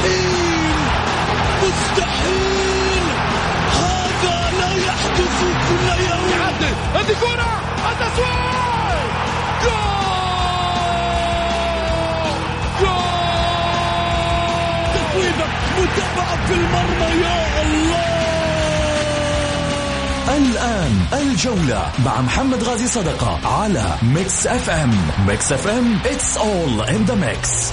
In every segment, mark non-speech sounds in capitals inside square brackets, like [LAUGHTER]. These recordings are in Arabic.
مستحيل مستحيل هذا لا يحدث كل يوم هذه كرة التسويق في المرمى يا الله الآن الجولة مع محمد غازي صدقة على Mix FM. Mix FM it's all in the mix.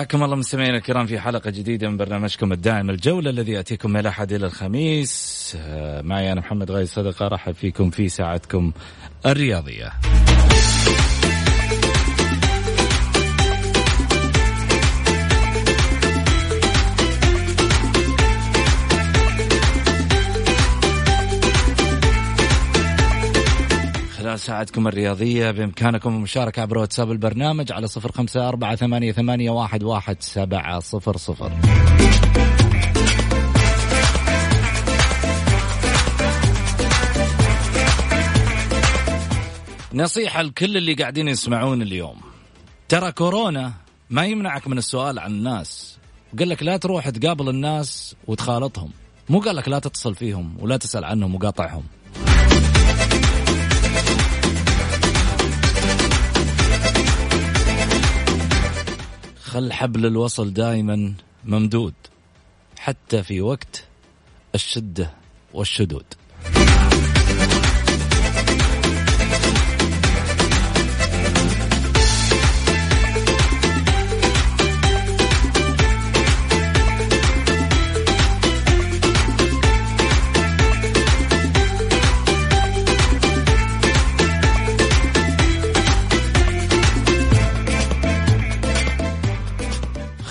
حياكم الله مستمعينا الكرام في حلقة جديدة من برنامجكم الدائم الجولة الذي يأتيكم من الأحد إلى الخميس. آه، معي أنا محمد غاي صدقة رحب فيكم في ساعتكم الرياضية. ساعتكم الرياضية بإمكانكم المشاركة عبر واتساب البرنامج على صفر خمسة أربعة ثمانية, ثمانية واحد, واحد سبعة صفر صفر. نصيحة لكل اللي قاعدين يسمعون اليوم. ترى كورونا ما يمنعك من السؤال عن الناس. قال لك لا تروح تقابل الناس وتخالطهم. مو قال لك لا تتصل فيهم ولا تسأل عنهم وقاطعهم. خل حبل الوصل دائما ممدود حتى في وقت الشدة والشدود.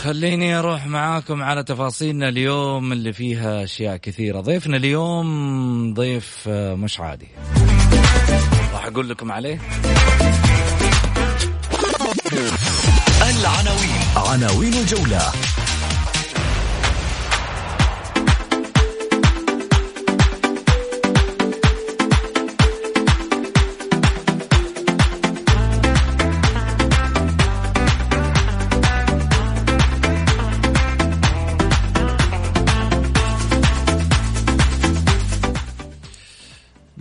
خليني أروح معاكم على تفاصيلنا اليوم اللي فيها أشياء كثيرة. ضيفنا اليوم ضيف آه، مش عادي. راح أقول لكم عليه. العناوين. عناوين الجولة.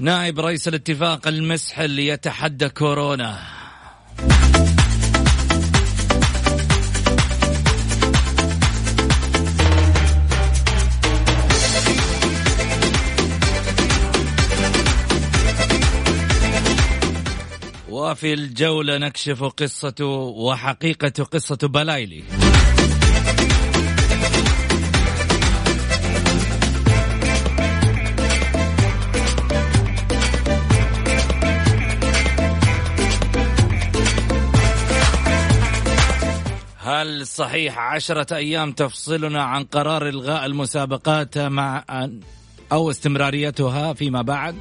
نائب رئيس الاتفاق المسحل يتحدى كورونا. وفي الجولة نكشف قصة وحقيقة قصة بلايلي. هل صحيح عشرة أيام تفصلنا عن قرار إلغاء المسابقات مع أو استمراريتها فيما بعد؟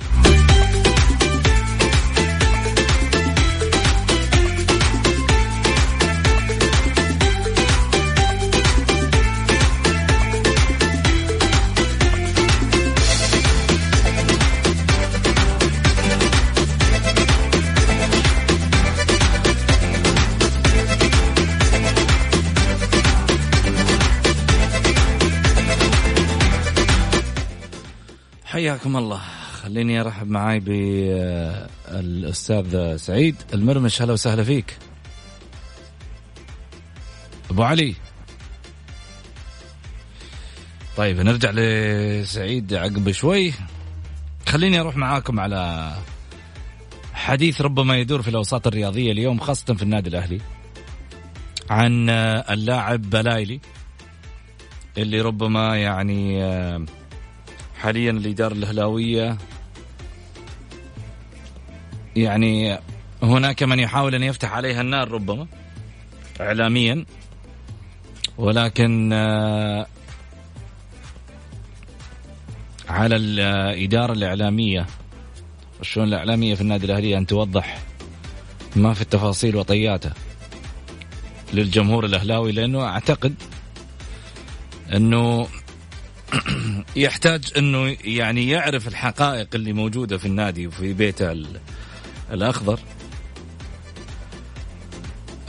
حياكم الله. خليني أرحب معاي بالاستاذ سعيد المرمش. هلا وسهلا فيك. أبو علي. طيب نرجع لسعيد عقب شوي. خليني أروح معاكم على حديث ربما يدور في الأوساط الرياضية اليوم خاصة في النادي الأهلي عن اللاعب بلايلي اللي ربما يعني حاليا الإدارة الهلاوية يعني هناك من يحاول أن يفتح عليها النار ربما إعلاميا. ولكن آه، على الإدارة الإعلامية والشؤون الإعلامية في النادي الأهلي أن توضح ما في التفاصيل وطياته للجمهور الأهلاوي لأنه أعتقد أنه يحتاج إنه يعني يعرف الحقائق اللي موجودة في النادي وفي بيته الأخضر.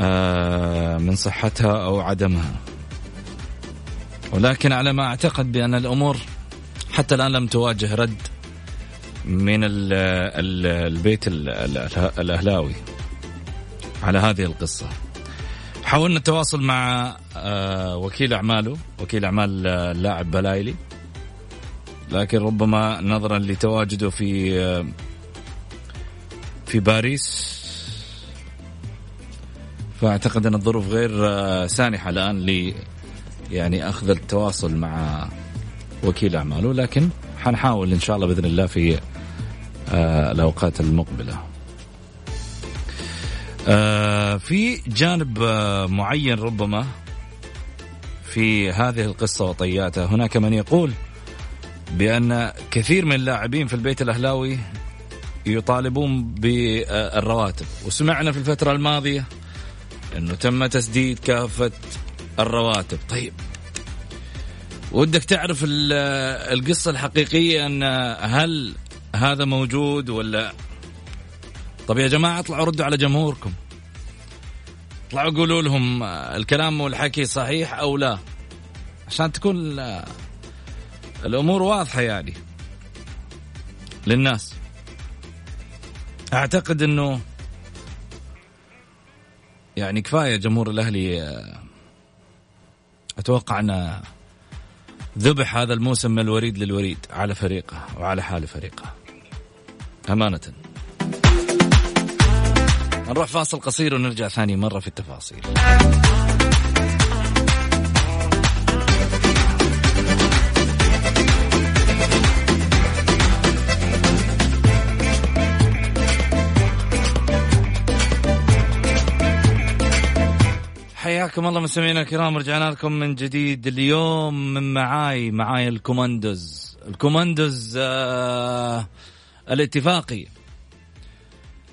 آه، من صحتها أو عدمها. ولكن على ما أعتقد بأن الأمور حتى الآن لم تواجه رد من البيت الأهلاوي على هذه القصة. حاولنا التواصل مع آه، وكيل أعماله وكيل أعمال آه، اللاعب بلايلي. لكن ربما نظرا لتواجده في آه، في باريس فأعتقد أن الظروف غير سانحة الآن ل يعني أخذ التواصل مع وكيل أعماله لكن حنحاول إن شاء الله بإذن الله في الأوقات المقبلة. آه، في جانب آه، معين ربما في هذه القصة وطياتها هناك من يقول بأن كثير من اللاعبين في البيت الأهلاوي يطالبون بالرواتب. وسمعنا في الفترة الماضية أنه تم تسديد كافة الرواتب. طيب ودك تعرف القصة الحقيقية أن هل هذا موجود ولا؟ طب يا جماعة اطلعوا ردوا على جمهوركم. اطلعوا قولوا لهم الكلام والحكي صحيح أو لا عشان تكون الأمور واضحة يعني. للناس. أعتقد أنه يعني كفاية جمهور الأهلي أتوقع أنه ذبح هذا الموسم من الوريد للوريد على فريقه وعلى حال فريقه. أمانة. نروح فاصل قصير ونرجع ثاني مرة في التفاصيل. حياكم الله مستمعينا الكرام رجعنا لكم من جديد اليوم من معاي معاي الكوماندوز. الكوماندوز آه الاتفاقي.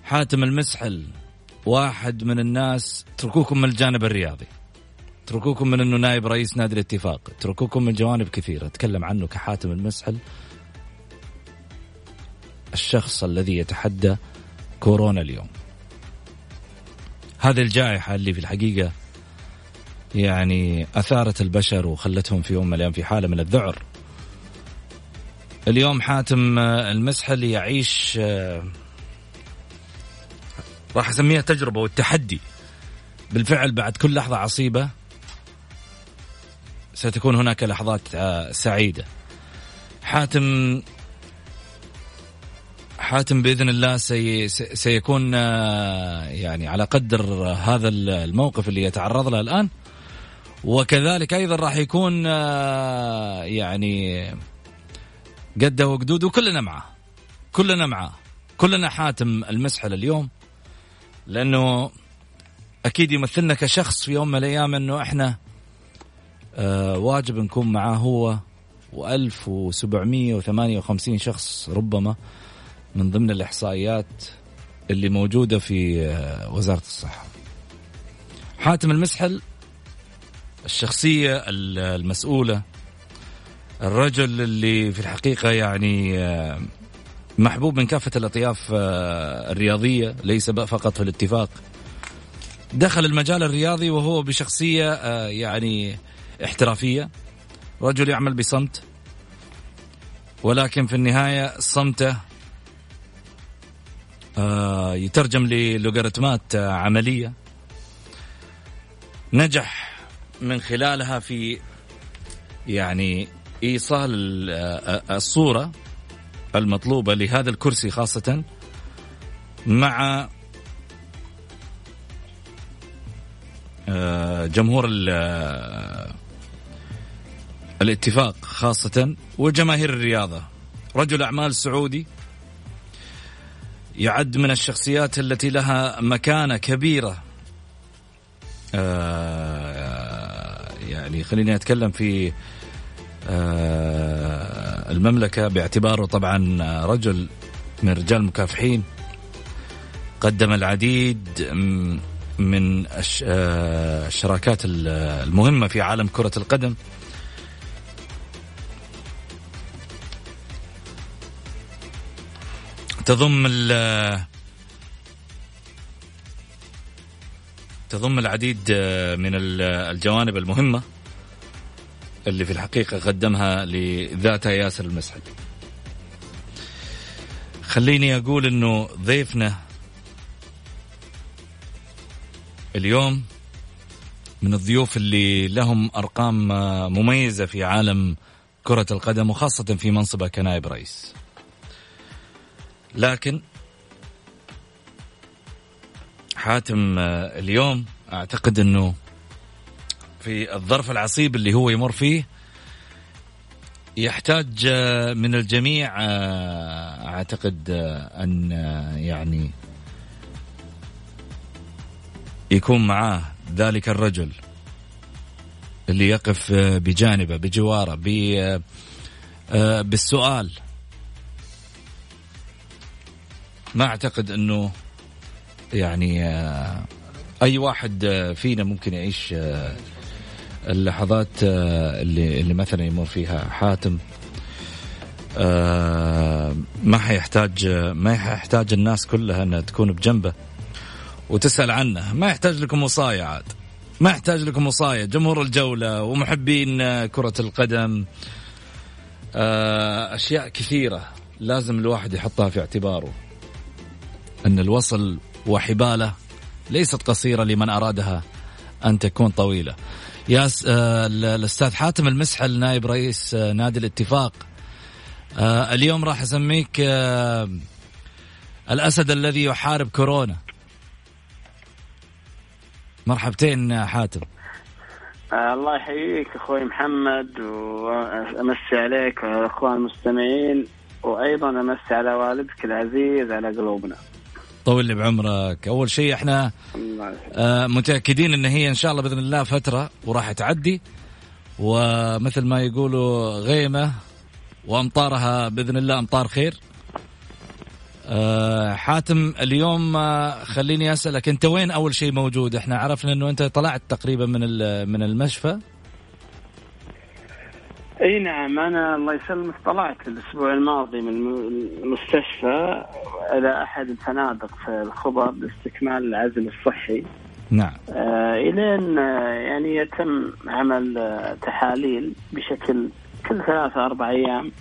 حاتم المسحل واحد من الناس اتركوكم من الجانب الرياضي. اتركوكم من إنه نائب رئيس نادي الاتفاق. اتركوكم من جوانب كثيرة. أتكلم عنه كحاتم المسحل. الشخص الذي يتحدى كورونا اليوم. هذه الجائحة اللي في الحقيقة يعني أثارت البشر وخلتهم في يوم من الأيام في حالة من الذعر. اليوم حاتم المسحل يعيش راح أسميها تجربة والتحدي. بالفعل بعد كل لحظة عصيبة ستكون هناك لحظات آه، سعيدة. حاتم حاتم بإذن الله سي سيكون آه، يعني على قدر هذا الموقف اللي يتعرض له الآن. وكذلك أيضا راح يكون آه، يعني قده وقدود وكلنا معه كلنا معه كلنا حاتم المسحل اليوم لأنه أكيد يمثلنا كشخص في يوم من الأيام أنه إحنا آه واجب نكون معاه هو و1758 شخص ربما من ضمن الإحصائيات اللي موجودة في آه وزارة الصحة. حاتم المسحل الشخصية المسؤولة الرجل اللي في الحقيقة يعني آه محبوب من كافة الأطياف آه الرياضية ليس فقط في الاتفاق. دخل المجال الرياضي وهو بشخصية آه يعني احترافية. رجل يعمل بصمت ولكن في النهاية صمته يترجم للوغاريتمات عملية. نجح من خلالها في يعني إيصال الصورة المطلوبة لهذا الكرسي خاصة مع جمهور الاتفاق خاصة وجماهير الرياضة. رجل أعمال سعودي يعد من الشخصيات التي لها مكانة كبيرة يعني. خليني أتكلم في المملكة باعتباره طبعا رجل من رجال المكافحين. قدم العديد من الشراكات المهمة في عالم كرة القدم. تضم تضم العديد من الجوانب المهمة. اللي في الحقيقة قدمها لذاتها ياسر المسعد. خليني أقول أنه ضيفنا اليوم من الضيوف اللي لهم أرقام مميزة في عالم كرة القدم وخاصة في منصبه كنائب رئيس. لكن حاتم اليوم أعتقد إنه في الظرف العصيب اللي هو يمر فيه. يحتاج من الجميع أعتقد أن يعني يكون معاه ذلك الرجل اللي يقف بجانبه بجواره بالسؤال. ما أعتقد أنه يعني أي واحد فينا ممكن يعيش اللحظات اللي اللي مثلا يمر فيها حاتم ما حيحتاج ما حيحتاج الناس كلها إنها تكون بجنبه وتسأل عنه. ما يحتاج لكم وصاية عاد ما يحتاج لكم وصاية جمهور الجولة ومحبين كرة القدم أشياء كثيرة لازم الواحد يحطها في اعتباره. أن الوصل وحباله ليست قصيرة لمن أرادها أن تكون طويلة. يا الأستاذ حاتم المسحل نائب رئيس نادي الاتفاق. اليوم راح أسميك الأسد الذي يحارب كورونا. مرحبتين حاتم. آه الله يحييك أخوي محمد وأمسي عليك الاخوان المستمعين وأيضا أمسي على والدك العزيز على قلوبنا. طول لي بعمرك. أول شيء إحنا آه متأكدين إن هي إن شاء الله بإذن الله فترة وراح تعدي. ومثل ما يقولوا غيمة وأمطارها بإذن الله أمطار خير. أه حاتم اليوم خليني أسألك أنت وين أول شيء موجود؟ إحنا عرفنا إنه أنت طلعت تقريبا من من المشفى. إي نعم أنا الله يسلمك طلعت الأسبوع الماضي من المستشفى إلى أحد الفنادق في الخبر لاستكمال العزل الصحي. نعم. آه إلين يعني يتم عمل تحاليل بشكل كل ثلاثة أربع أيام.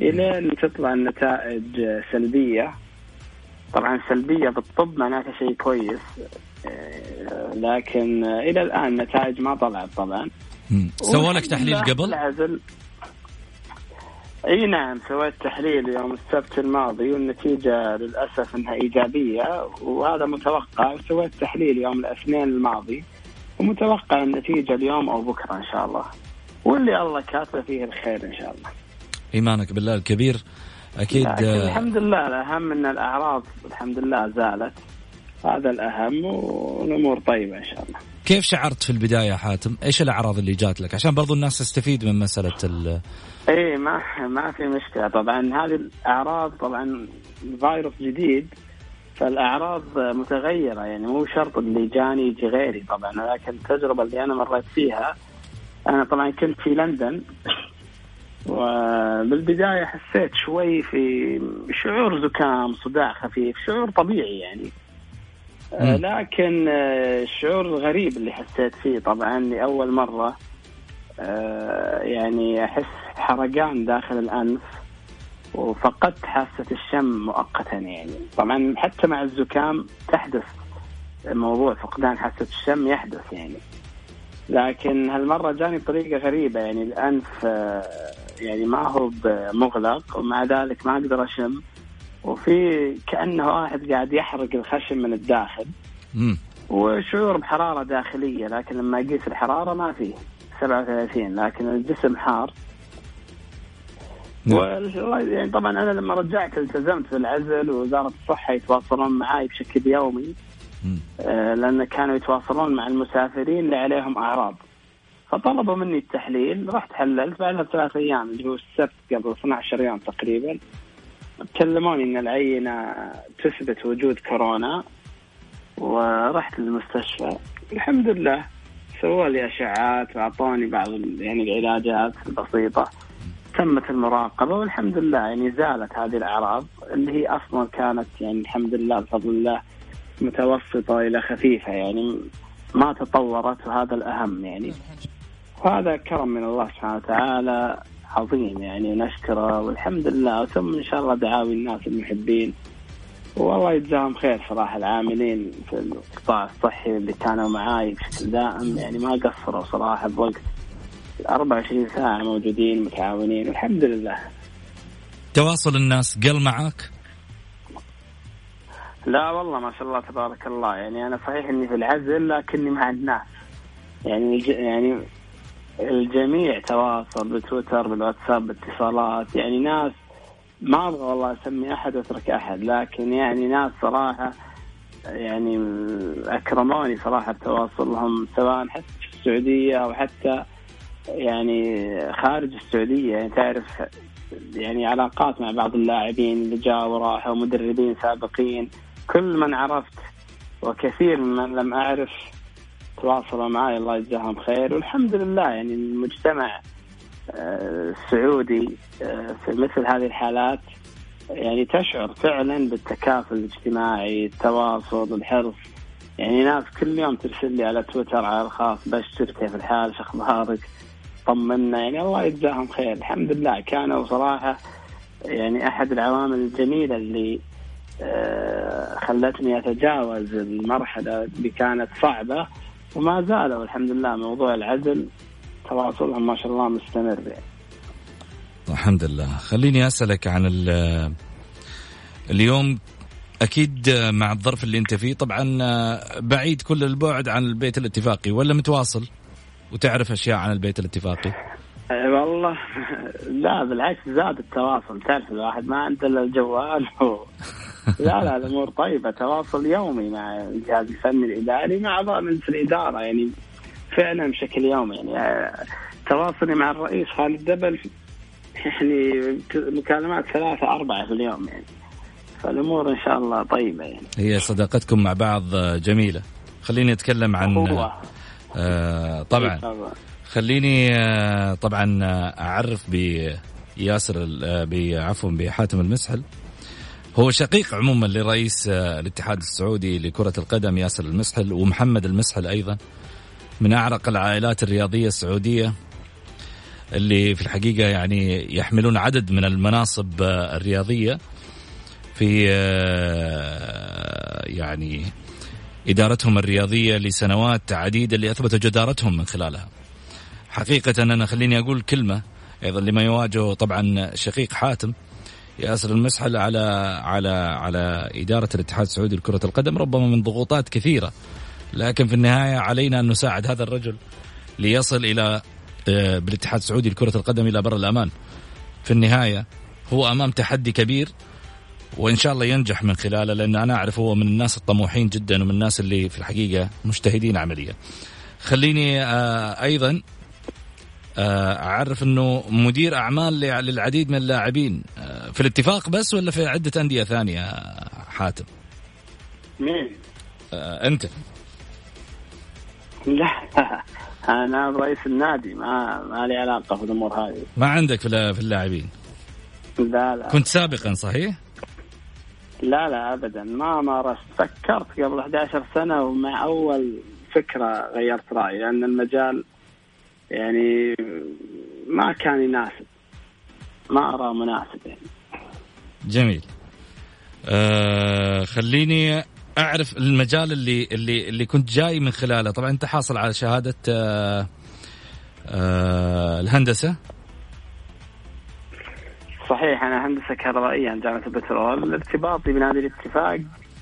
إلين تطلع النتائج سلبية. طبعا سلبية بالطب معناتها شيء كويس لكن إلى الآن النتائج ما طلعت طبعا. سووا لك تحليل قبل؟ العزل إي نعم سويت تحليل يوم السبت الماضي والنتيجة للأسف إنها إيجابية وهذا متوقع. وسويت تحليل يوم الاثنين الماضي ومتوقع النتيجة اليوم أو بكرة إن شاء الله. واللي الله كاتبه فيه الخير إن شاء الله. إيمانك بالله الكبير. أكيد الحمد لله الأهم إن الأعراض الحمد لله زالت. هذا الأهم والأمور طيبة إن شاء الله. كيف شعرت في البداية حاتم؟ إيش الأعراض اللي جات لك؟ عشان برضو الناس تستفيد من مسألة ال إيه ما ما في مشكلة طبعا هذه الأعراض طبعا فيروس جديد فالأعراض متغيرة يعني مو شرط اللي جاني يجي غيري طبعا لكن التجربة اللي أنا مريت فيها أنا طبعا كنت في لندن وبالبداية حسيت شوي في شعور زكام صداع خفيف شعور طبيعي يعني آه، لكن آه، الشعور الغريب اللي حسيت فيه طبعا لأول مرة آه، يعني أحس حرقان داخل الأنف وفقدت حاسة الشم مؤقتا يعني. طبعا حتى مع الزكام تحدث موضوع فقدان حاسة الشم يحدث يعني. لكن هالمرة جاني بطريقه غريبة يعني. الأنف يعني ما هو مغلق ومع ذلك ما أقدر أشم. وفي كأنه واحد قاعد يحرق الخشم من الداخل. مم. وشعور بحرارة داخلية لكن لما اقيس الحرارة ما فيه. 37 لكن الجسم حار. نعم. يعني طبعا أنا لما رجعت التزمت بالعزل ووزارة الصحة يتواصلون معي بشكل يومي. آه لأن كانوا يتواصلون مع المسافرين اللي عليهم أعراض. فطلبوا مني التحليل رحت حللت بعدها بثلاث أيام اللي هو السبت قبل 12 يوم تقريبا. كلموني إن العينة تثبت وجود كورونا ورحت للمستشفى. الحمد لله. سووا لي أشعات وأعطوني بعض يعني العلاجات البسيطة. تمت المراقبة والحمد لله يعني زالت هذه الأعراض اللي هي أصلا كانت يعني الحمد لله بفضل الله متوسطة إلى خفيفة يعني ما تطورت وهذا الأهم يعني. وهذا كرم من الله سبحانه وتعالى عظيم يعني نشكره والحمد لله. ثم إن شاء الله دعاوي الناس المحبين. والله يجزاهم خير صراحة العاملين في القطاع الصحي اللي كانوا معاي بشكل دائم. يعني ما قصروا صراحة بوقت 24 ساعة موجودين متعاونين والحمد لله. تواصل الناس قل معك؟ لا والله ما شاء الله تبارك الله. يعني أنا صحيح إني في العزل لكني مع الناس. يعني يعني الجميع تواصل بتويتر بالواتساب باتصالات. يعني ناس ما أبغى والله أسمي أحد وأترك أحد لكن يعني ناس صراحة يعني أكرموني صراحة بتواصلهم سواء حتى في السعودية أو حتى يعني خارج السعودية. يعني تعرف يعني علاقات مع بعض اللاعبين اللي جاوا وراحوا مدربين سابقين. كل من عرفت وكثير من لم أعرف تواصلوا معي الله يجزاهم خير. والحمد لله يعني المجتمع آه، السعودي آه، في مثل هذه الحالات يعني تشعر فعلا بالتكافل الاجتماعي التواصل الحرص. يعني ناس كل يوم ترسل لي على تويتر على الخاص بشر كيف الحال؟ شو أخبارك؟ طمنا. يعني الله يجزاهم خير. الحمد لله. كانوا صراحة يعني أحد العوامل الجميلة اللي آه، خلتني أتجاوز المرحلة اللي كانت صعبة وما زالوا الحمد لله موضوع العزل تواصلهم ما شاء الله مستمر يعني. الحمد لله. خليني أسألك عن اليوم أكيد مع الظرف اللي أنت فيه طبعا بعيد كل البعد عن البيت الاتفاقي ولا متواصل وتعرف أشياء عن البيت الاتفاقي؟ والله. [LAUGHS] لا بالعكس زاد التواصل. تعرف الواحد ما عنده إلا الجوال [LAUGHS] لا لا الأمور طيبة. تواصل يومي مع الجهاز الفني الإداري مع اعضاء مجلس الإدارة يعني فعلا بشكل يومي. يعني آه، تواصلي مع الرئيس خالد دبل يعني مكالمات ثلاثة أربعة في اليوم يعني. فالأمور إن شاء الله طيبة يعني. هي صداقتكم مع بعض جميلة. خليني أتكلم عن آه طبعا. خليني آه طبعا أعرف بياسر آه عفوا بحاتم المسحل. هو شقيق عموما لرئيس آه، الاتحاد السعودي لكرة القدم ياسر المسحل ومحمد المسحل أيضا من أعرق العائلات الرياضية السعودية اللي في الحقيقة يعني يحملون عدد من المناصب آه، الرياضية في آه، يعني إدارتهم الرياضية لسنوات عديدة اللي أثبتوا جدارتهم من خلالها. حقيقة أنا خليني أقول كلمة أيضا لما يواجهه طبعا شقيق حاتم ياسر المسحل على على على إدارة الاتحاد السعودي لكرة القدم ربما من ضغوطات كثيرة لكن في النهاية علينا أن نساعد هذا الرجل ليصل إلى آه، بالاتحاد السعودي لكرة القدم إلى بر الأمان في النهاية هو أمام تحدي كبير وإن شاء الله ينجح من خلاله لأن أنا أعرف هو من الناس الطموحين جدا ومن الناس اللي في الحقيقة مجتهدين عمليا. خليني آه أيضا أعرف إنه مدير أعمال للعديد من اللاعبين. آه في الاتفاق بس ولا في عدة أندية ثانية حاتم؟ مين؟ آه أنت. لا أنا رئيس النادي ما ما لي علاقة في الأمور هذه. ما عندك في اللاعبين؟ لا لا. كنت سابقا صحيح؟ لا لا ابدا. ما مارست فكرت قبل 11 سنة ومع أول فكرة غيرت رأيي لأن المجال يعني ما كان يناسب. ما أرى مناسب يعني. جميل. آه خليني أعرف المجال اللي اللي اللي كنت جاي من خلاله. طبعا أنت حاصل على شهادة آه آه الهندسة. صحيح أنا هندسة كهربائية عن جامعة البترول. ارتباطي بنادي الاتفاق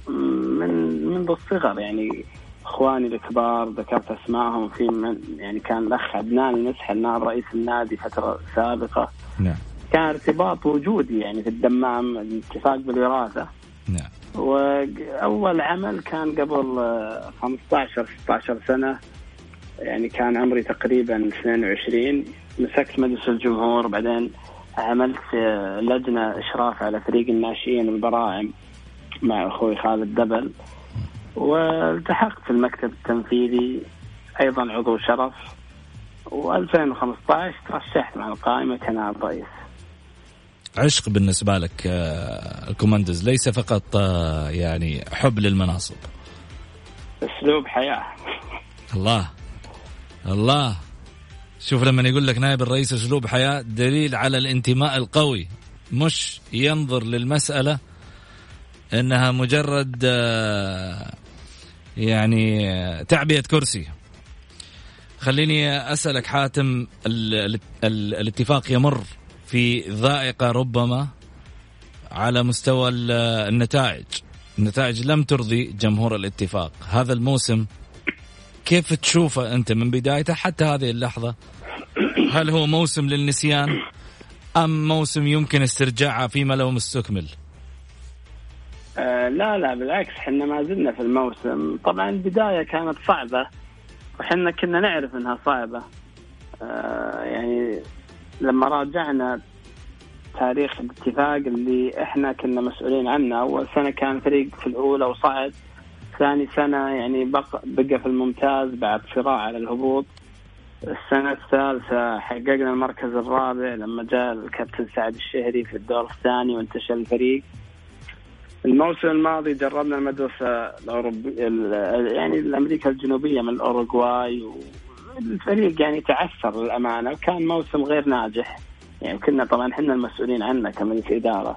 من منذ الصغر يعني. إخواني الكبار ذكرت اسمائهم في من يعني كان الأخ عدنان المسحل نائب رئيس النادي فترة سابقة. نعم. كان ارتباط وجودي يعني في الدمام الاتفاق بالوراثة. نعم. وأول عمل كان قبل 15 16 سنة. يعني كان عمري تقريبا 22 مسكت مجلس الجمهور بعدين عملت في لجنة إشراف على فريق الناشئين البراعم مع أخوي خالد دبل. والتحقت في المكتب التنفيذي أيضا عضو شرف و2015 ترشحت مع القائمة كنائب رئيس. عشق بالنسبة لك آه، الكوماندوز ليس فقط آه، يعني حب للمناصب. أسلوب حياة. الله الله شوف لما يقول لك نائب الرئيس أسلوب حياة دليل على الانتماء القوي مش ينظر للمسألة إنها مجرد آه، يعني تعبئة كرسي. خليني أسألك حاتم ال ال ال الاتفاق يمر في ذائقة ربما على مستوى النتائج. النتائج لم ترضي جمهور الاتفاق. هذا الموسم كيف تشوفه أنت من بدايته حتى هذه اللحظة؟ هل هو موسم للنسيان أم موسم يمكن استرجاعه فيما لو مستكمل؟ لا لا بالعكس إحنا ما زلنا في الموسم. طبعا البداية كانت صعبة وحنا كنا نعرف إنها صعبة. آه يعني لما راجعنا تاريخ الاتفاق اللي إحنا كنا مسؤولين عنه أول سنة كان فريق في الأولى وصعد ثاني سنة يعني بقى, بقى في الممتاز بعد صراع على الهبوط. السنة الثالثة حققنا المركز الرابع لما جاء الكابتن سعد الشهري في الدور الثاني وانتشل الفريق. الموسم الماضي جربنا المدرسة الأوروبية يعني الأمريكا الجنوبية من الأوروغواي والفريق يعني تعثر للأمانة وكان موسم غير ناجح. يعني كنا طبعا إحنا المسؤولين عنه كمجلس إدارة.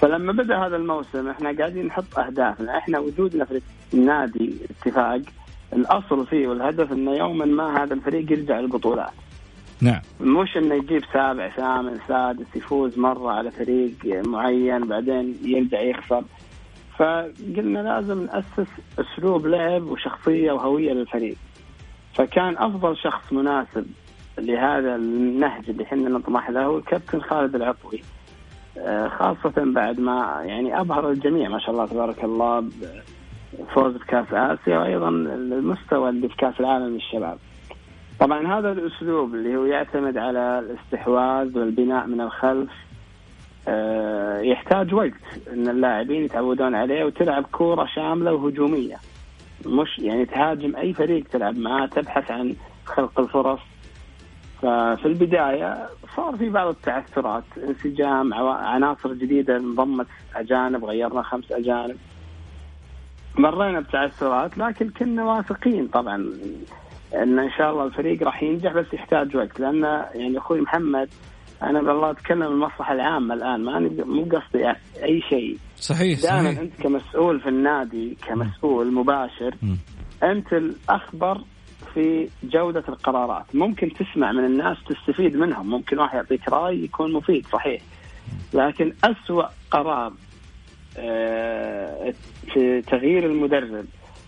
فلما بدأ هذا الموسم إحنا قاعدين نحط أهدافنا. إحنا وجودنا في النادي اتفاق. الأصل فيه والهدف إنه يوما ما هذا الفريق يرجع للبطولات. نعم. مش إنه يجيب سابع ثامن سادس يفوز مرة على فريق معين بعدين يرجع يخسر. فقلنا لازم نأسس أسلوب لعب وشخصية وهوية للفريق. فكان أفضل شخص مناسب لهذا النهج اللي إحنا نطمح له هو الكابتن خالد العطوي. آه، خاصة بعد ما يعني أبهر الجميع ما شاء الله تبارك الله فوز بكأس آسيا وأيضا المستوى اللي في كأس العالم للشباب. طبعا هذا الأسلوب اللي هو يعتمد على الاستحواذ والبناء من الخلف آه، يحتاج وقت إن اللاعبين يتعودون عليه وتلعب كورة شاملة وهجومية. مش يعني تهاجم أي فريق تلعب معاه تبحث عن خلق الفرص. ففي البداية صار في بعض التعثرات انسجام عناصر جديدة انضمت أجانب غيرنا خمس أجانب. مرينا بتعثرات لكن كنا واثقين طبعا. إن إن شاء الله الفريق راح ينجح بس يحتاج وقت. لأن يعني أخوي محمد أنا بالله أتكلم المصلحة العامة الآن ما مو قصدي أي شيء. صحيح دائما. أنت كمسؤول في النادي كمسؤول مباشر م. أنت الأخبر في جودة القرارات. ممكن تسمع من الناس تستفيد منهم. ممكن واحد يعطيك رأي يكون مفيد صحيح. لكن أسوأ قرار آه، في تغيير المدرب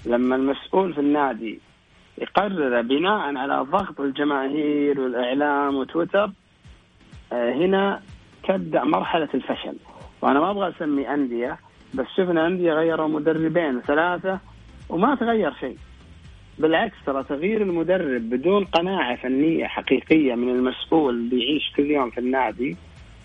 لما المسؤول في النادي يقرر بناء على ضغط الجماهير والإعلام وتويتر آه، هنا تبدأ مرحلة الفشل. وأنا ما أبغى أسمي أندية بس شفنا أندية غيروا مدربين ثلاثة وما تغير شيء. بالعكس ترى تغيير المدرب بدون قناعة فنية حقيقية من المسؤول اللي يعيش كل يوم في النادي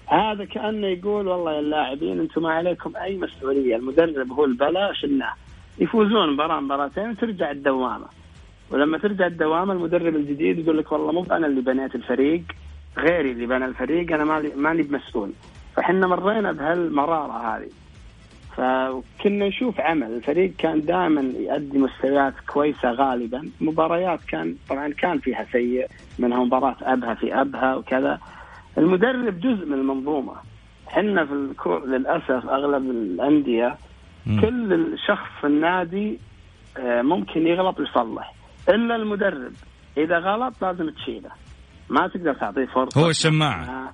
هذا كأنه يقول والله يا اللاعبين أنتم ما عليكم أي مسؤولية. المدرب هو البلا شلناه يفوزون مباراة مباراتين وترجع الدوامة. ولما ترجع الدوامه المدرب الجديد يقول لك والله مو أنا اللي بنيت الفريق غيري اللي بنى الفريق أنا مالي ماني بمسؤول. فإحنا مرينا بهالمرارة هذه. فكنا نشوف عمل. الفريق كان دائما يؤدي مستويات كويسة غالبا. مباريات كان طبعا كان فيها سيء. منها مباراة أبها في أبها وكذا. المدرب جزء من المنظومة. إحنا في الكو... للأسف أغلب الأندية كل شخص في النادي آه، ممكن يغلط ويصلح إلا المدرب. إذا غلط لازم تشيله. ما تقدر تعطيه فرصة. هو الشماعة. آه،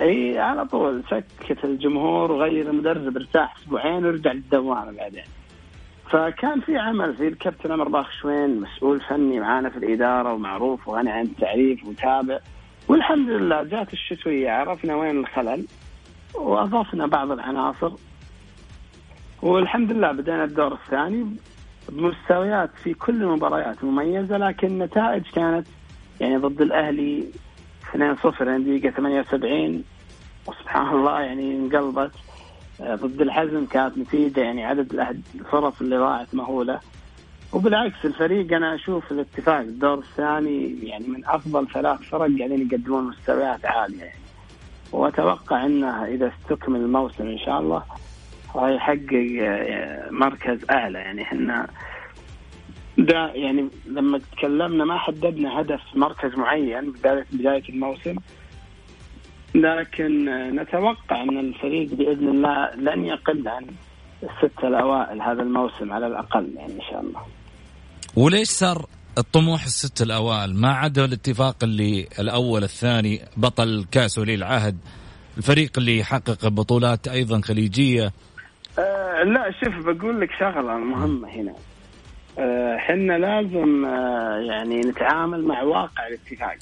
إي على طول. سكت الجمهور وغير المدرب ارتاح أسبوعين ورجع للدوامه بعدين. فكان في عمل في الكابتن عمر باخشوين مسؤول فني معانا في الإدارة ومعروف وغني عن التعريف ومتابع. والحمد لله جات الشتوية عرفنا وين الخلل وأضفنا بعض العناصر. والحمد لله بدينا الدور الثاني. بمستويات في كل المباريات مميزة لكن النتائج كانت يعني ضد الأهلي 2-0 يعني دقيقة 78 وسبحان الله يعني انقلبت. آه، ضد الحزم كانت نتيجة يعني عدد الفرص اللي ضاعت مهولة. وبالعكس الفريق أنا أشوف الاتفاق الدور الثاني يعني من أفضل ثلاث فرق قاعدين يقدمون مستويات عالية يعني. وأتوقع إنه إذا استكمل الموسم إن شاء الله راح يحقق آه، مركز أعلى. يعني إحنا ده يعني لما تكلمنا ما حددنا هدف مركز معين بدايه بداية الموسم. لكن نتوقع أن الفريق بإذن الله لن يقل عن الستة الأوائل هذا الموسم على الأقل يعني إن شاء الله. وليش صار الطموح الست الأوائل؟ ما عدا الاتفاق اللي الأول الثاني بطل كاس ولي العهد الفريق اللي يحقق بطولات أيضا خليجية. أه لا شوف بقول لك شغلة مهمة هنا. آه، حنا لازم آه، يعني نتعامل مع واقع الاتفاق.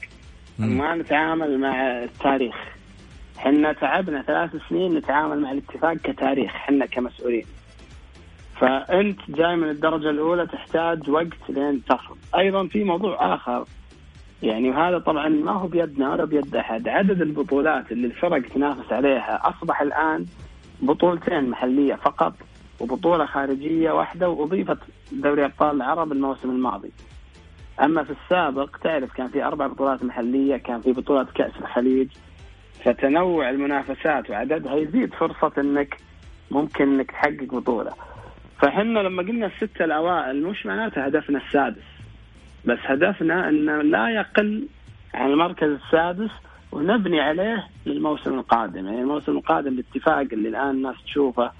ما نتعامل مع التاريخ. حنا تعبنا ثلاث سنين نتعامل مع الاتفاق كتاريخ حنا كمسؤولين. فأنت جاي من الدرجة الأولى تحتاج وقت لين تصل. أيضا في موضوع آخر. يعني وهذا طبعا ما هو بيدنا ولا بيد أحد. عدد البطولات اللي الفرق تنافس عليها أصبح الآن بطولتين محلية فقط وبطولة خارجية واحدة وأضيفت دوري أبطال العرب الموسم الماضي. أما في السابق تعرف كان في أربع بطولات محلية، كان في بطولة كأس الخليج فتنوع المنافسات وعددها يزيد فرصة إنك ممكن إنك تحقق بطولة. فحنا لما قلنا الستة الأوائل مش معناته هدفنا السادس بس هدفنا إنه لا يقل عن المركز السادس ونبني عليه للموسم القادم. يعني الموسم القادم الاتفاق اللي الآن الناس تشوفه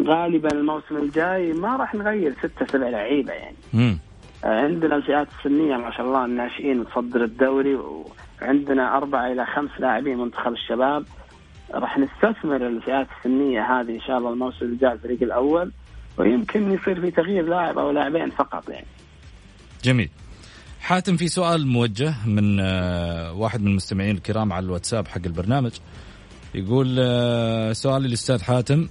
غالبا الموسم الجاي ما راح نغير ستة سبع لعيبة يعني. مم. عندنا الفئات السنية ما شاء الله الناشئين تصدر الدوري وعندنا أربعة إلى خمس لاعبين منتخب الشباب. راح نستثمر الفئات السنية هذه إن شاء الله الموسم الجاي الفريق الأول ويمكن يصير في تغيير لاعب أو لاعبين فقط يعني. جميل. حاتم في سؤال موجه من آه، واحد من المستمعين الكرام على الواتساب حق البرنامج. يقول آه، سؤال للأستاذ حاتم.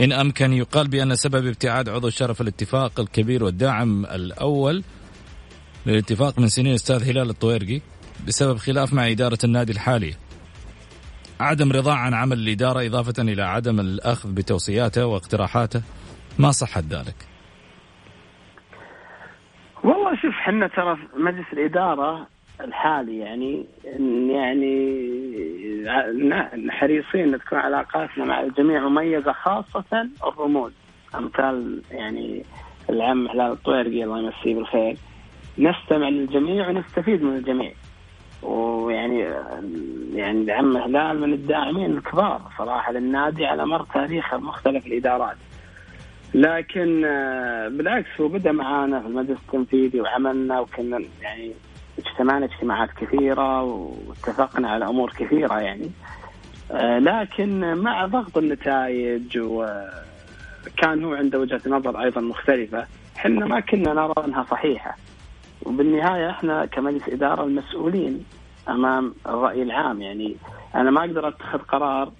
إن أمكن يقال بأن سبب ابتعاد عضو شرف الاتفاق الكبير والداعم الأول للاتفاق من سنين أستاذ هلال الطويرقي بسبب خلاف مع إدارة النادي الحالية عدم رضا عن عمل الإدارة إضافة إلى عدم الأخذ بتوصياته واقتراحاته. ما صحت ذلك؟ والله شوف حنا ترى مجلس الإدارة الحالي يعني يعني حريصين ان تكون علاقاتنا مع الجميع مميزة خاصة الرموز. أمثال يعني العم هلال الطويرقي الله يمسيه بالخير. نستمع للجميع ونستفيد من الجميع. ويعني يعني العم هلال من الداعمين الكبار صراحة للنادي على مر تاريخه مختلف الإدارات. لكن آه، بالعكس هو بدأ معانا في المجلس التنفيذي وعملنا وكنا يعني اجتمعنا اجتماعات كثيرة واتفقنا على أمور كثيرة يعني. آه، لكن مع ضغط النتائج وكان هو عنده وجهة نظر أيضا مختلفة إحنا ما كنا نرى أنها صحيحة. وبالنهاية إحنا كمجلس إدارة المسؤولين أمام الرأي العام يعني. أنا ما أقدر أتخذ قرار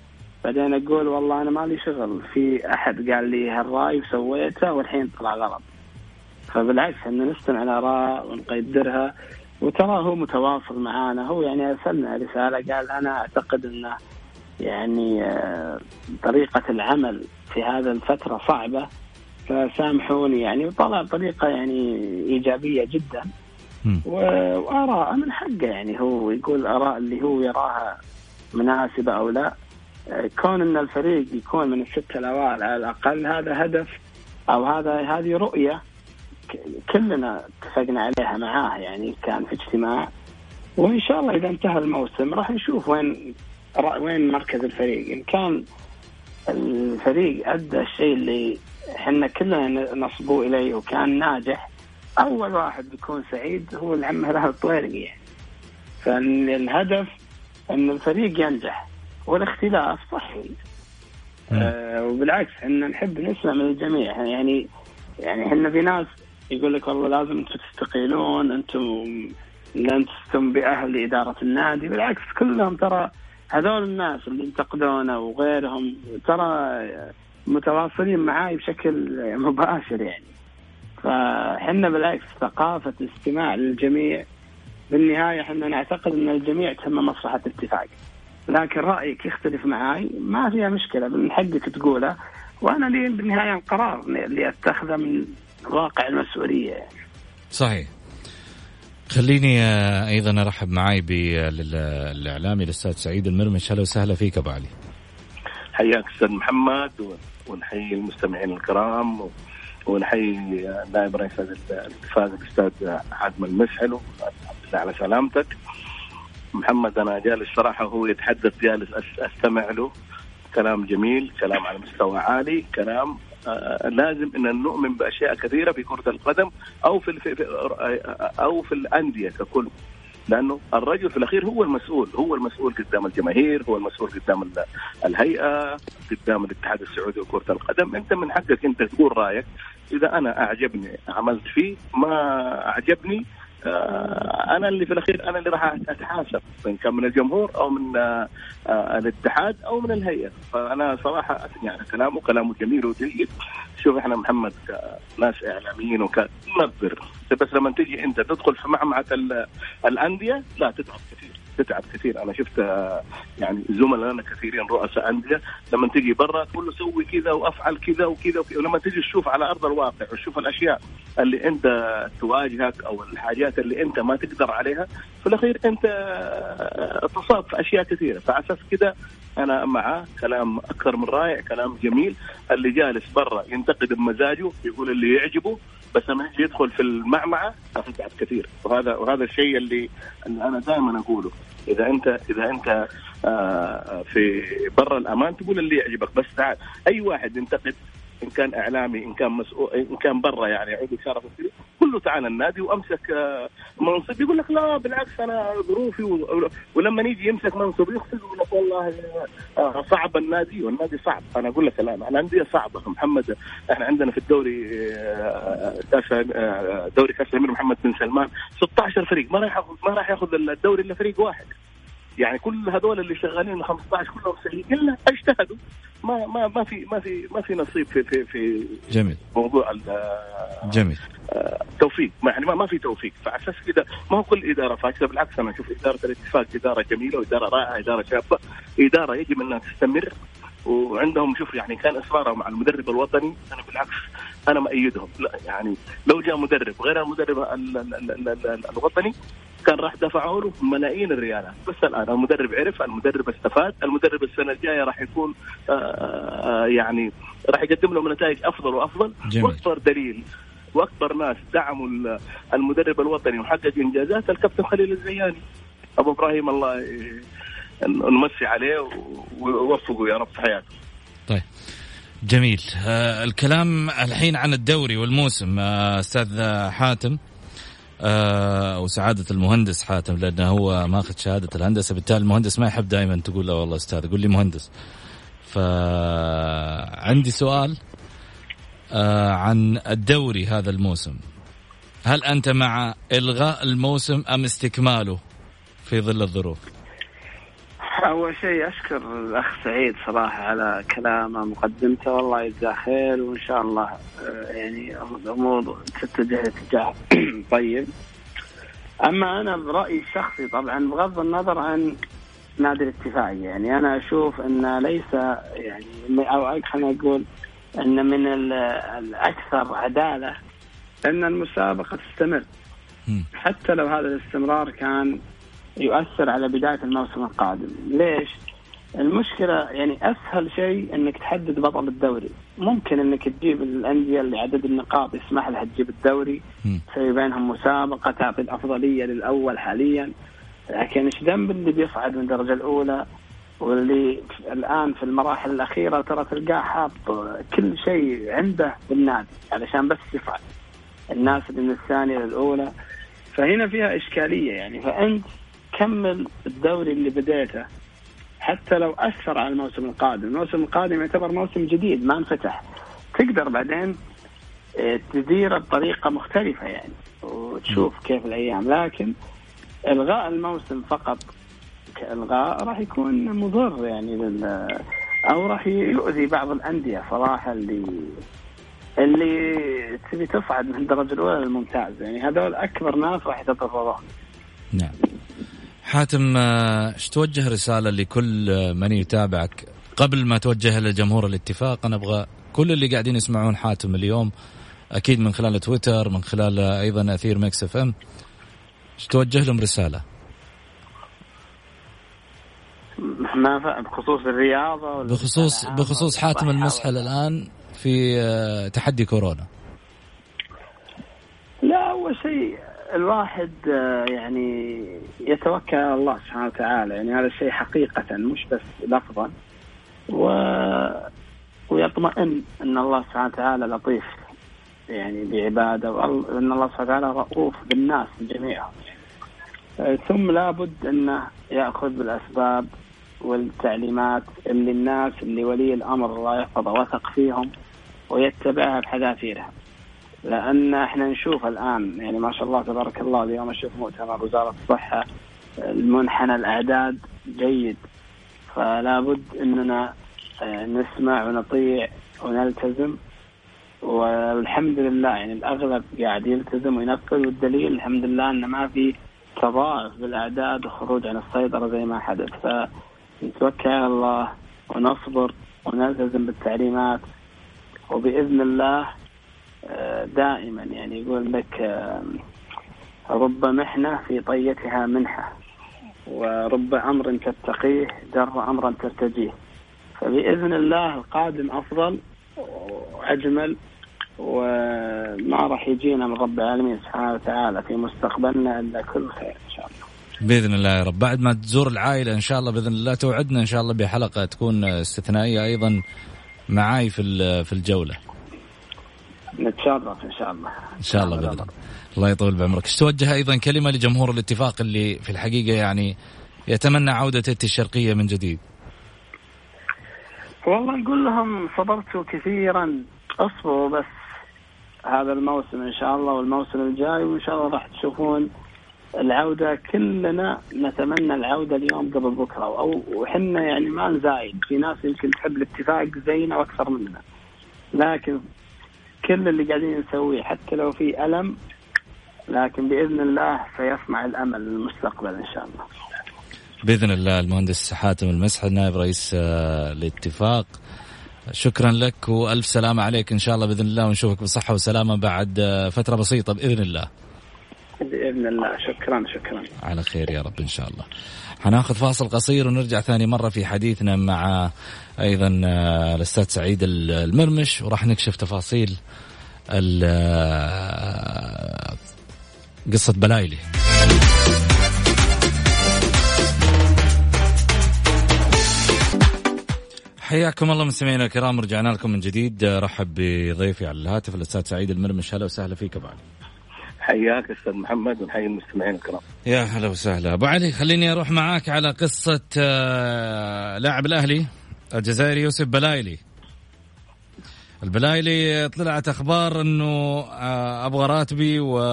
بعدين أقول والله أنا مالي شغل. في أحد قال لي هالرأي وسويته والحين طلع غلط. فبالعكس ان نستمع الآراء ونقدرها. وترى هو متواصل معانا. هو يعني أرسلنا رسالة قال أنا أعتقد انه يعني آه، طريقة العمل في هذا الفترة صعبة. فسامحوني يعني. وطلع بطريقه يعني إيجابية جدا. وآراء من حقه يعني. هو يقول آراء اللي هو يراها مناسبة أو لا. كون إن الفريق يكون من الستة الأوائل على الأقل هذا هدف أو هذا هذه رؤية كلنا اتفقنا عليها معاه يعني كان في اجتماع. وإن شاء الله إذا انتهى الموسم راح نشوف وين وين مركز الفريق. إن كان الفريق أدى الشيء اللي إحنا كلنا نصبوا إليه وكان ناجح أول واحد بيكون سعيد هو العم هلال الطويرقي يعني. فالهدف إن الفريق ينجح. والاختلاف صحي آه وبالعكس إحنا نحب نسمع من الجميع. يعني يعني إحنا في ناس يقول لك والله لازم أنتم تستقيلون أنتم لستم بأهل إدارة النادي. بالعكس كلهم ترى هذول الناس اللي ينتقدونه وغيرهم ترى متواصلين معاي بشكل مباشر يعني. فحنا بالعكس ثقافة استماع للجميع بالنهاية إحنا نعتقد إن الجميع تم مصلحة اتفاق. لكن رأيك يختلف معاي؟ ما فيها مشكلة من حقك تقوله. وأنا لي بالنهاية القرار اللي أتخذه من واقع المسؤولية. يعني. صحيح. خليني آه، أيضا أرحب معاي بالاعلامي الأستاذ سعيد المرمش. أهلا وسهلا فيك أبو علي. حياك أستاذ محمد ونحيي المستمعين الكرام ونحيي نائب رئيس الاتفاق الأستاذ حاتم المسحل على سلامتك. محمد أنا جالس صراحة هو يتحدث جالس أستمع له. كلام جميل كلام على مستوى عالي كلام آه، لازم إن نؤمن بأشياء كثيرة في كرة القدم أو في, في أو في الأندية ككل. لأنه الرجل في الأخير هو المسؤول هو المسؤول قدام الجماهير هو المسؤول قدام الهيئة قدام الاتحاد السعودي لكرة القدم. أنت من حقك أنت تقول رأيك. إذا أنا أعجبني عملت فيه ما أعجبني أنا اللي في الأخير أنا اللي راح أتحاسب ان كان من الجمهور أو من آه، آه، الاتحاد أو من الهيئة. فأنا صراحة على كلامه كلامه جميل وجيد. شوف إحنا محمد كناس إعلاميين وكنظر. بس لما تجي أنت تدخل في معمعه الأندية لا تتعب كثير. تتعب كثير. أنا شفت يعني زملائنا كثيرين رؤساء أندية لما تجي برا تقول له سوي كذا وأفعل كذا وكذا ولما تجي تشوف على أرض الواقع وتشوف الأشياء اللي أنت تواجهك أو الحاجات اللي أنت ما تقدر عليها في الأخير أنت تصاب في أشياء كثيرة. فعلى أساس كذا أنا معاه كلام أكثر من رائع كلام جميل. اللي جالس برا ينتقد بمزاجه يقول اللي يعجبه بس لما يجي يدخل في المعمعة اتعب كثير. وهذا وهذا الشيء اللي, اللي أنا دائما أقوله. إذا انت إذا أنت آه في برا الأمان تقول اللي يعجبك. بس تعال أي واحد ينتقد إن كان إعلامي إن كان مسؤول إن كان برا يعني عضو شرف قل له تعال النادي وأمسك آه، منصب. يقول لك لا بالعكس أنا ظروفي ولما يجي يمسك منصب يقول لك والله آه، صعب النادي والنادي صعب. أنا أقول لك الآن الأندية صعبة. محمد إحنا عندنا في الدوري آه، كأس دوري كأس الأمير محمد بن سلمان 16 فريق. ما راح ما راح ياخذ الدوري إلا فريق واحد. يعني كل هذول اللي شغالين 15 كلهم سيئين إلا أجتهدوا. ما ما ما في ما في ما في نصيب في في في جميل. موضوع جميل. التوفيق ما يعني ما في توفيق. فعلى أساس كذا ما هو كل إدارة فاشلة بالعكس أنا أشوف إدارة الاتفاق إدارة جميلة وإدارة رائعة إدارة شابة. إدارة يجب أنها تستمر. وعندهم شوف يعني كان اصرارهم على المدرب الوطني أنا بالعكس أنا مأيدهم. لا يعني لو جاء مدرب غير المدرب الوطني كان راح دفعوا له ملايين الريالات. بس الآن المدرب عرف المدرب استفاد المدرب السنة الجاية راح يكون آه، آه، يعني راح يقدم لهم نتائج أفضل وأفضل. وأكبر دليل وأكبر ناس دعموا المدرب الوطني وحقق إنجازات الكابتن خليل الزياني. أبو إبراهيم الله نمسي عليه ويوفقه يا رب في حياته. طيب. جميل. آه الكلام الحين عن الدوري والموسم آه أستاذ حاتم. آه وسعادة المهندس حاتم لأنه هو ماخذ شهادة الهندسة. بالتالي المهندس ما يحب دائما تقول له والله أستاذ قول لي مهندس. فعندي سؤال آه عن الدوري هذا الموسم. هل أنت مع إلغاء الموسم أم استكماله في ظل الظروف؟ أول شيء أشكر الأخ سعيد صراحة على كلامه مقدمته. والله يجزاه خير وإن شاء الله آه، يعني الأمور تتجه اتجاه [CLEARS THROAT] طيب. أما أنا برأيي الشخصي طبعا بغض النظر عن نادي الاتفاقيه يعني أنا أشوف إن ليس يعني أو خلينا نقول إن من الأكثر عدالة إن المسابقة تستمر. حتى لو هذا الاستمرار كان يؤثر على بداية الموسم القادم. ليش؟ المشكلة يعني أسهل شيء إنك تحدد بطل الدوري. ممكن إنك تجيب الأندية اللي عدد النقاط يسمح لها تجيب الدوري تسوي بينهم مسابقة تعطي الأفضلية للأول حاليا. لكن إيش ذنب اللي بيصعد من الدرجة الأولى واللي الآن في المراحل الأخيرة ترى تلقاه حاط كل شيء عنده بالنادي علشان بس يصعد. الناس اللي من الثانية للأولى. فهنا فيها إشكالية يعني. فأنت كمل الدوري اللي بديته حتى لو أثر على الموسم القادم، الموسم القادم يعتبر موسم جديد ما انفتح. تقدر بعدين آه، تديره بطريقه مختلفة يعني وتشوف كيف الأيام. لكن إلغاء الموسم فقط كإلغاء راح يكون مضر يعني لل أو راح يؤذي بعض الأندية صراحة اللي اللي تبي تصعد من الدرجه الأولى للممتاز. يعني هذول أكبر ناس راح يتضررون. نعم. حاتم آه، إيش توجه رسالة لكل من يتابعك؟ قبل ما توجه لجمهور الاتفاق أنا أبغى كل اللي قاعدين يسمعون حاتم اليوم أكيد من خلال تويتر من خلال أيضا أثير Mix FM إيش توجه لهم رسالة؟ ما بخصوص الرياضة بخصوص بخصوص حاتم المسحل الآن في آه، تحدي كورونا. لا أول شيء الواحد آه، يعني يتوكل على الله سبحانه وتعالى. يعني هذا الشيء حقيقة مش بس لفظا. و ويطمئن أن الله سبحانه وتعالى لطيف يعني بعبادة وأن الله سبحانه وتعالى رؤوف بالناس جميعهم ثم لابد انه يأخذ بالأسباب والتعليمات اللي الناس اللي ولي الأمر الله يحفظه وثق فيهم ويتبعها بحذافيرها. لأن إحنا نشوف الآن يعني ما شاء الله تبارك الله اليوم أشوف مؤتمر وزارة الصحة المنحنى الأعداد جيد. فلا بد إننا آه، نسمع ونطيع ونلتزم. والحمد لله يعني الأغلب قاعد يلتزم وينفذ والدليل الحمد لله إن ما في تضاعف بالأعداد وخروج عن السيطرة زي ما حدث. فنتوكل على الله ونصبر ونلتزم بالتعليمات. وبإذن الله دائما يعني يقول لك آه، رب محنة في طيتها منحة ورب أمر تتقيه در أمرا ترتجيه. فبإذن الله القادم أفضل وأجمل وما راح يجينا من رب العالمين سبحانه وتعالى في مستقبلنا إلا كل خير إن شاء الله. بإذن الله يا رب. بعد ما تزور العائلة إن شاء الله بإذن الله توعدنا إن شاء الله بحلقة تكون استثنائية أيضا معاي في في الجولة. نتشرف إن شاء الله. إن شاء الله بإذن الله. الله يطول بعمرك. إيش توجه أيضا كلمة لجمهور الاتفاق اللي في الحقيقة يعني يتمنى عودة التي الشرقية من جديد؟ والله نقول لهم صبرتوا كثيرا اصبروا بس. هذا الموسم إن شاء الله والموسم الجاي وإن شاء الله راح تشوفون العودة. كلنا نتمنى العودة اليوم قبل بكرة. أو وحنا يعني ما نزايد. في ناس يمكن تحب الاتفاق زينا وأكثر مننا لكن كل اللي قاعدين نسويه حتى لو في ألم لكن بإذن الله سيصنع الأمل للمستقبل إن شاء الله بإذن الله المهندس حاتم المسح نائب رئيس آه، الاتفاق شكرا لك وألف سلامة عليك إن شاء الله بإذن الله ونشوفك بصحة وسلامة بعد آه، فترة بسيطة بإذن الله. بإذن الله. شكرا شكرا. على خير يا رب إن شاء الله. حناخذ فاصل قصير ونرجع ثاني مرة في حديثنا مع أيضا آه، الأستاذ سعيد المرمش وراح نكشف تفاصيل آه، قصة بلايلي. حياكم الله مستمعينا الكرام رجعنا لكم من جديد. رحب بضيفي على الهاتف الأستاذ سعيد المرمش. هلا وسهلا فيك أبو علي. حياك أستاذ محمد ونحيي المستمعين الكرام. يا هلا وسهلا. أبو علي خليني أروح معاك على قصة آه، لاعب الأهلي الجزائري يوسف بلايلي. البلايلي طلعت أخبار إنه آه، أبغى راتبي واذا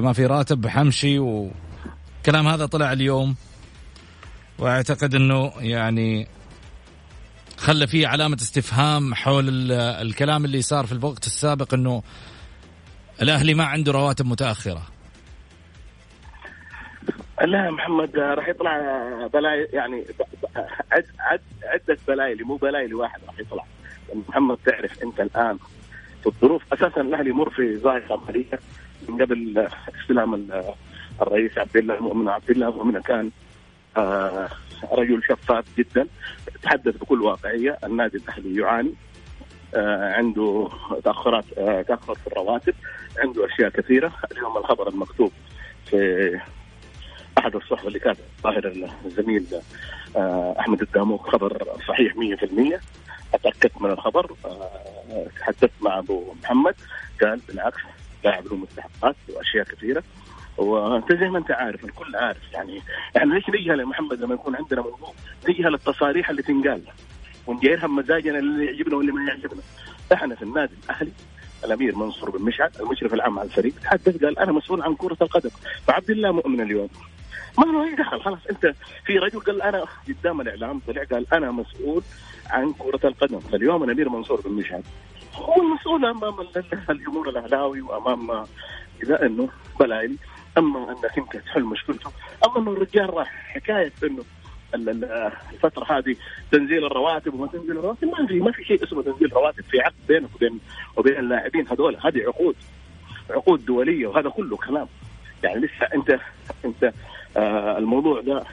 ما في راتب حمشي وكلام هذا طلع اليوم. وأعتقد إنه يعني خلى فيه علامة استفهام حول الكلام اللي صار في الوقت السابق إنه الأهلي ما عنده رواتب متأخرة. لا محمد راح يطلع بلاي يعني عد عد عدة بلايلي مو بلايلي واحد راح يطلع. محمد تعرف أنت الآن في الظروف أساسا الأهلي يمر في ضائقة مالية من قبل استلام الرئيس عبد الله المؤمن. عبد الله المؤمن كان آه، رجل شفاف جدا تحدث بكل واقعية النادي الأهلي يعاني آه، عنده تأخرات آه، تأخر في الرواتب. عنده أشياء كثيرة. اليوم الخبر المكتوب في أحد الصحف اللي كانت ظاهر الزميل أحمد الداموك خبر صحيح 100% اتاكدت من الخبر تحدثت مع أبو محمد قال بالعكس لاعب له مستحقات وأشياء كثيرة. وأنت زي ما أنت عارف الكل عارف يعني إحنا ليش نجهل يا محمد لما يكون عندنا موضوع؟ نجهل التصاريح اللي تنقال ونجيرها بمزاجنا اللي يعجبنا واللي ما يعجبنا. إحنا في النادي الأهلي الأمير منصور بن مشعل المشرف العام على الفريق تحدث قال أنا مسؤول عن كرة القدم فعبد الله مؤمن اليوم. ما له اي دخل خلاص أنت في رجل قال أنا قدام الإعلام طلع قال أنا مسؤول عن كرة القدم. فاليوم الأمير منصور بن مشعل هو المسؤول أمام الجمهور الأهلاوي وأمام إذا إنه بلايلي أما انك أنت تحل مشكلته أما إنه الرجال راح حكاية إنه الفترة هذه تنزيل الرواتب وما تنزيل الرواتب ما في ما في شيء اسمه تنزيل رواتب في عقد بينك وبين وبين اللاعبين هذول. هذه عقود عقود دولية وهذا كله كلام. يعني لسه انت أنت آه الموضوع ده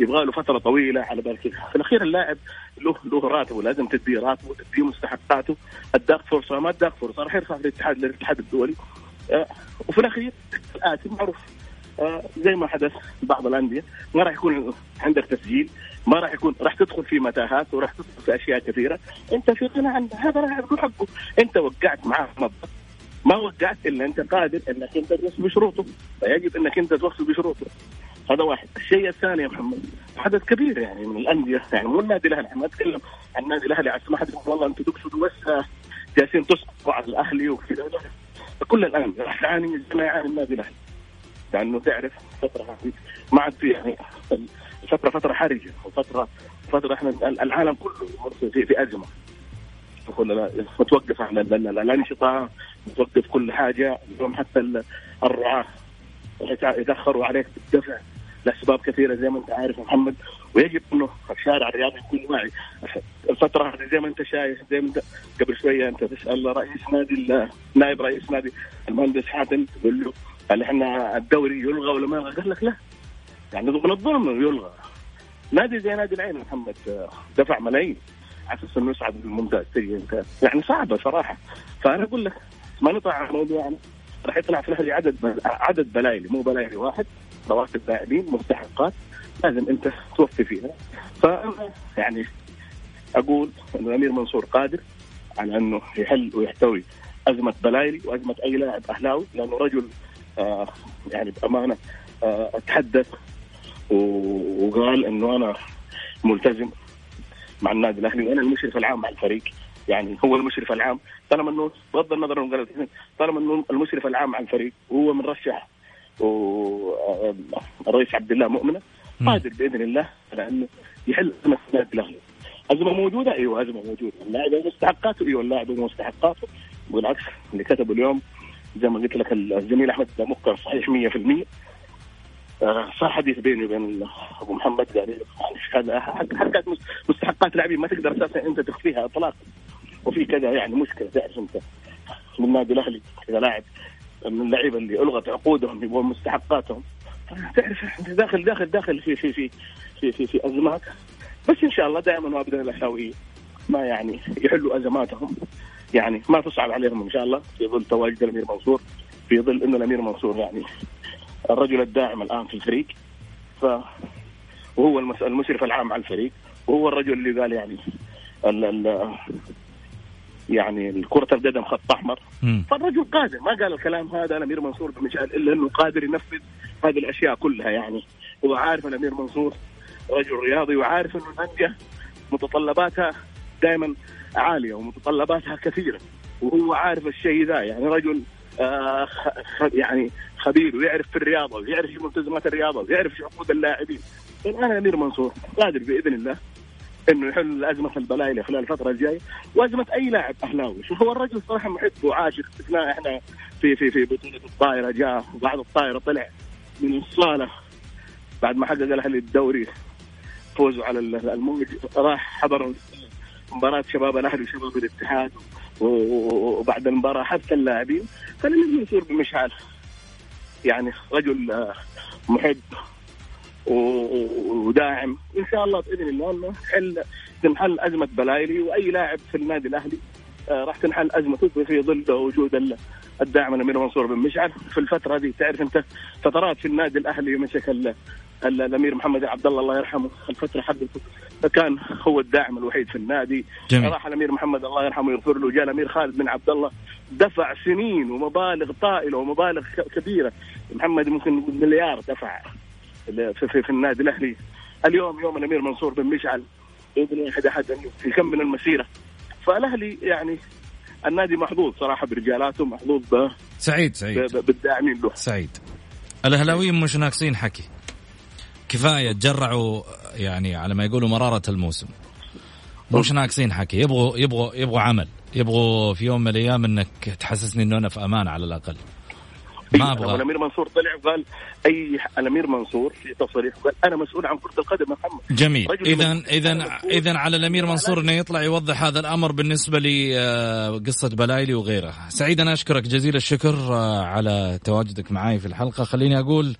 يبغى له فترة طويلة على بالك. في الأخير اللاعب له له راتبه لازم تديه راتبه تديه مستحقاته. اداك فرصة ما اداك فرصة راح يرفع في الاتحاد للاتحاد الدولي. آه، وفي الأخير الآتي معروف. زي ما حدث بعض الأندية ما راح يكون عندك تسجيل ما راح يكون راح تدخل في متاهات وراح تدخل في أشياء كثيرة. أنت في غنى عن هذا راح يكون حقه. أنت وقعت معاه ما وقعت إلا أنت قادر إنك أنت توفي بشروطه. فيجب إنك أنت توفي بشروطه. هذا واحد، الشيء الثاني يا محمد حدث كبير يعني من الأندية. يعني مو النادي الأهلي ما اتكلم عن النادي الأهلي على ما حد والله أنتم تقصدوا بس آه، جالسين تسقطوا على الأهلي وكذا. كل الأندية راح تعاني زي ما يعاني النادي الأهلي. لأنه تعرف هذه ما عاد في يعني الفترة فترة حرجة وفتره فترة إحنا العالم كله في, في أزمة. متوقف على الانشطه متوقف كل حاجة اليوم حتى الرعاة يتأخروا عليك بالدفع لأسباب كثيرة زي ما أنت عارف محمد. ويجب إنه الشارع الرياضي يكون واعي. الفترة هذه زي ما أنت شايف زي ما أنت قبل شوية أنت تسأل رئيس نادي نائب رئيس نادي المهندس حاتم تقول له هل إحنا الدوري يلغى ولا ما يلغى؟ قال لك لا. يعني من الظلم انه يلغى. نادي زي نادي العين محمد دفع ملايين على أساس إنه يصعد للممتاز تجي يعني صعبة صراحة. فأنا أقول لك ما نطلع على الموضوع يعني راح يطلع في الأهلي عدد عدد بلايلي مو بلايلي واحد. رواتب لاعبين مستحقات. لازم أنت توفي فيها. فأنا يعني أقول ان الأمير منصور قادر على إنه يحل ويحتوي أزمة بلايلي وأزمة أي لاعب أهلاوي لأنه رجل يعني بأمانة آه تحدث وقال إنه أنا ملتزم مع النادي الأهلي وأنا المشرف العام مع الفريق. يعني هو المشرف العام. طالما إنه بغض النظر إنه طالما إنه المشرف العام على الفريق وهو من رشح والرئيس عبد الله مؤمنة قادر بإذن الله على إنه يحل ازمه النادي الأهلي. أزمة موجودة؟ أيوه أزمة موجودة، اللاعب مستحقاته أيوه اللاعب مستحقاته بالعكس اللي كتبه اليوم زي ما قلت لك الزميل أحمد مكر صحيح 100% آه، صار حديث بيني وبين أبو محمد قال هذا حركات مستحقات لاعبين ما تقدر أساسا أنت تخفيها اطلاقا. وفي كذا يعني مشكلة تعرف أنت. من النادي الأهلي اذا لاعب من اللعيبة اللي ألغت عقودهم يبغون مستحقاتهم. تعرف أنت داخل داخل داخل في في في في في, في أزمات. بس إن شاء الله دائما وابدا الأهلاويين ما يعني يحلوا أزماتهم. يعني ما تصعب عليهم إن شاء الله. في ظل تواجد الأمير منصور في ظل إنه الأمير منصور يعني الرجل الداعم الآن في الفريق. ف وهو المشرف العام على الفريق. وهو الرجل اللي قال يعني ال ال يعني كرة القدم خط أحمر. فالرجل قادر. ما قال الكلام هذا الأمير منصور بن مشعل إلا إنه قادر ينفذ هذه الأشياء كلها يعني. هو عارف الأمير منصور رجل رياضي وعارف إنه الانديه متطلباتها دائما عالية ومتطلباتها كثيرة وهو عارف الشيء ذا يعني رجل آه يعني خبير ويعرف في الرياضة ويعرف في ملتزمات الرياضة ويعرف في عقود اللاعبين. الآن أمير منصور قادر بإذن الله إنه يحل أزمة البلايله خلال الفترة الجاية وأزمة أي لاعب أهلاوي. هو الرجل صراحة محب وعاشق. شفناه إحنا في في في بطولة الطائرة جاء وبعد الطائرة طلع من الصالة بعد ما حقق الأهلي الدوري فوزوا على الموج راح حضر مباراة شباب الأهلي وشباب الاتحاد وبعد المباراة حتى اللاعبين. خلينا يصير بمشعل. يعني رجل آه، محب وداعم. إن شاء الله بإذن الله إنه حل تنحل أزمة بلايلي وأي لاعب في النادي الأهلي. راح تنحل ازمته في ظل وجود الداعم الامير منصور بن مشعل. في الفترة دي تعرف أنت فترات في النادي الأهلي مسك الأمير محمد عبد الله الله يرحمه. الفترة حقته كان هو الداعم الوحيد في النادي. جميل. راح الأمير محمد الله يرحمه يغفر له. جاء الأمير خالد بن عبد الله. دفع سنين ومبالغ طائلة ومبالغ كبيرة. محمد ممكن مليار دفع في, في, في النادي الأهلي. اليوم يوم الأمير منصور بن مشعل بإذن واحد إحد أن يكمل المسيرة. فالأهلي يعني النادي محظوظ صراحة برجالاته محظوظ سعيد سعيد. بالداعمين له. سعيد. الأهلاويين مش ناقصين حكي. كفاية تجرعوا يعني على ما يقولوا مرارة الموسم. مش ناقصين حكي. يبغوا يبغوا يبغوا عمل. يبغوا في يوم من الأيام إنك تحسسني إنه أنا في أمان على الأقل. ما أبغى. الأمير منصور طلع وقال أي الأمير منصور في تصريح قال أنا مسؤول عن كرة القدم يا محمد. جميل. اذا اذا اذا على الأمير منصور إنه يطلع يوضح هذا الأمر بالنسبة لقصه آه، بلايلي وغيرها. سعيد أنا أشكرك جزيل الشكر آه، على تواجدك معي في الحلقة. خليني أقول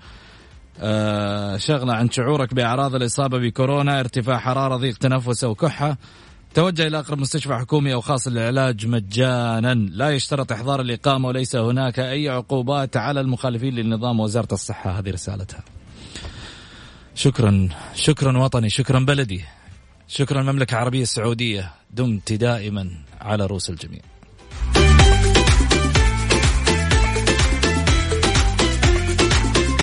آه، شغلة عن شعورك بأعراض الإصابة بكورونا ارتفاع حرارة ضيق تنفس أو كحة. توجه إلى أقرب مستشفى حكومي أو خاص للعلاج مجانا. لا يشترط إحضار الإقامة وليس هناك أي عقوبات على المخالفين للنظام وزارة الصحة. هذه رسالتها. شكرا شكرا وطني شكرا بلدي. شكرا المملكة العربية السعودية. دمت دائما على رؤوس الجميع.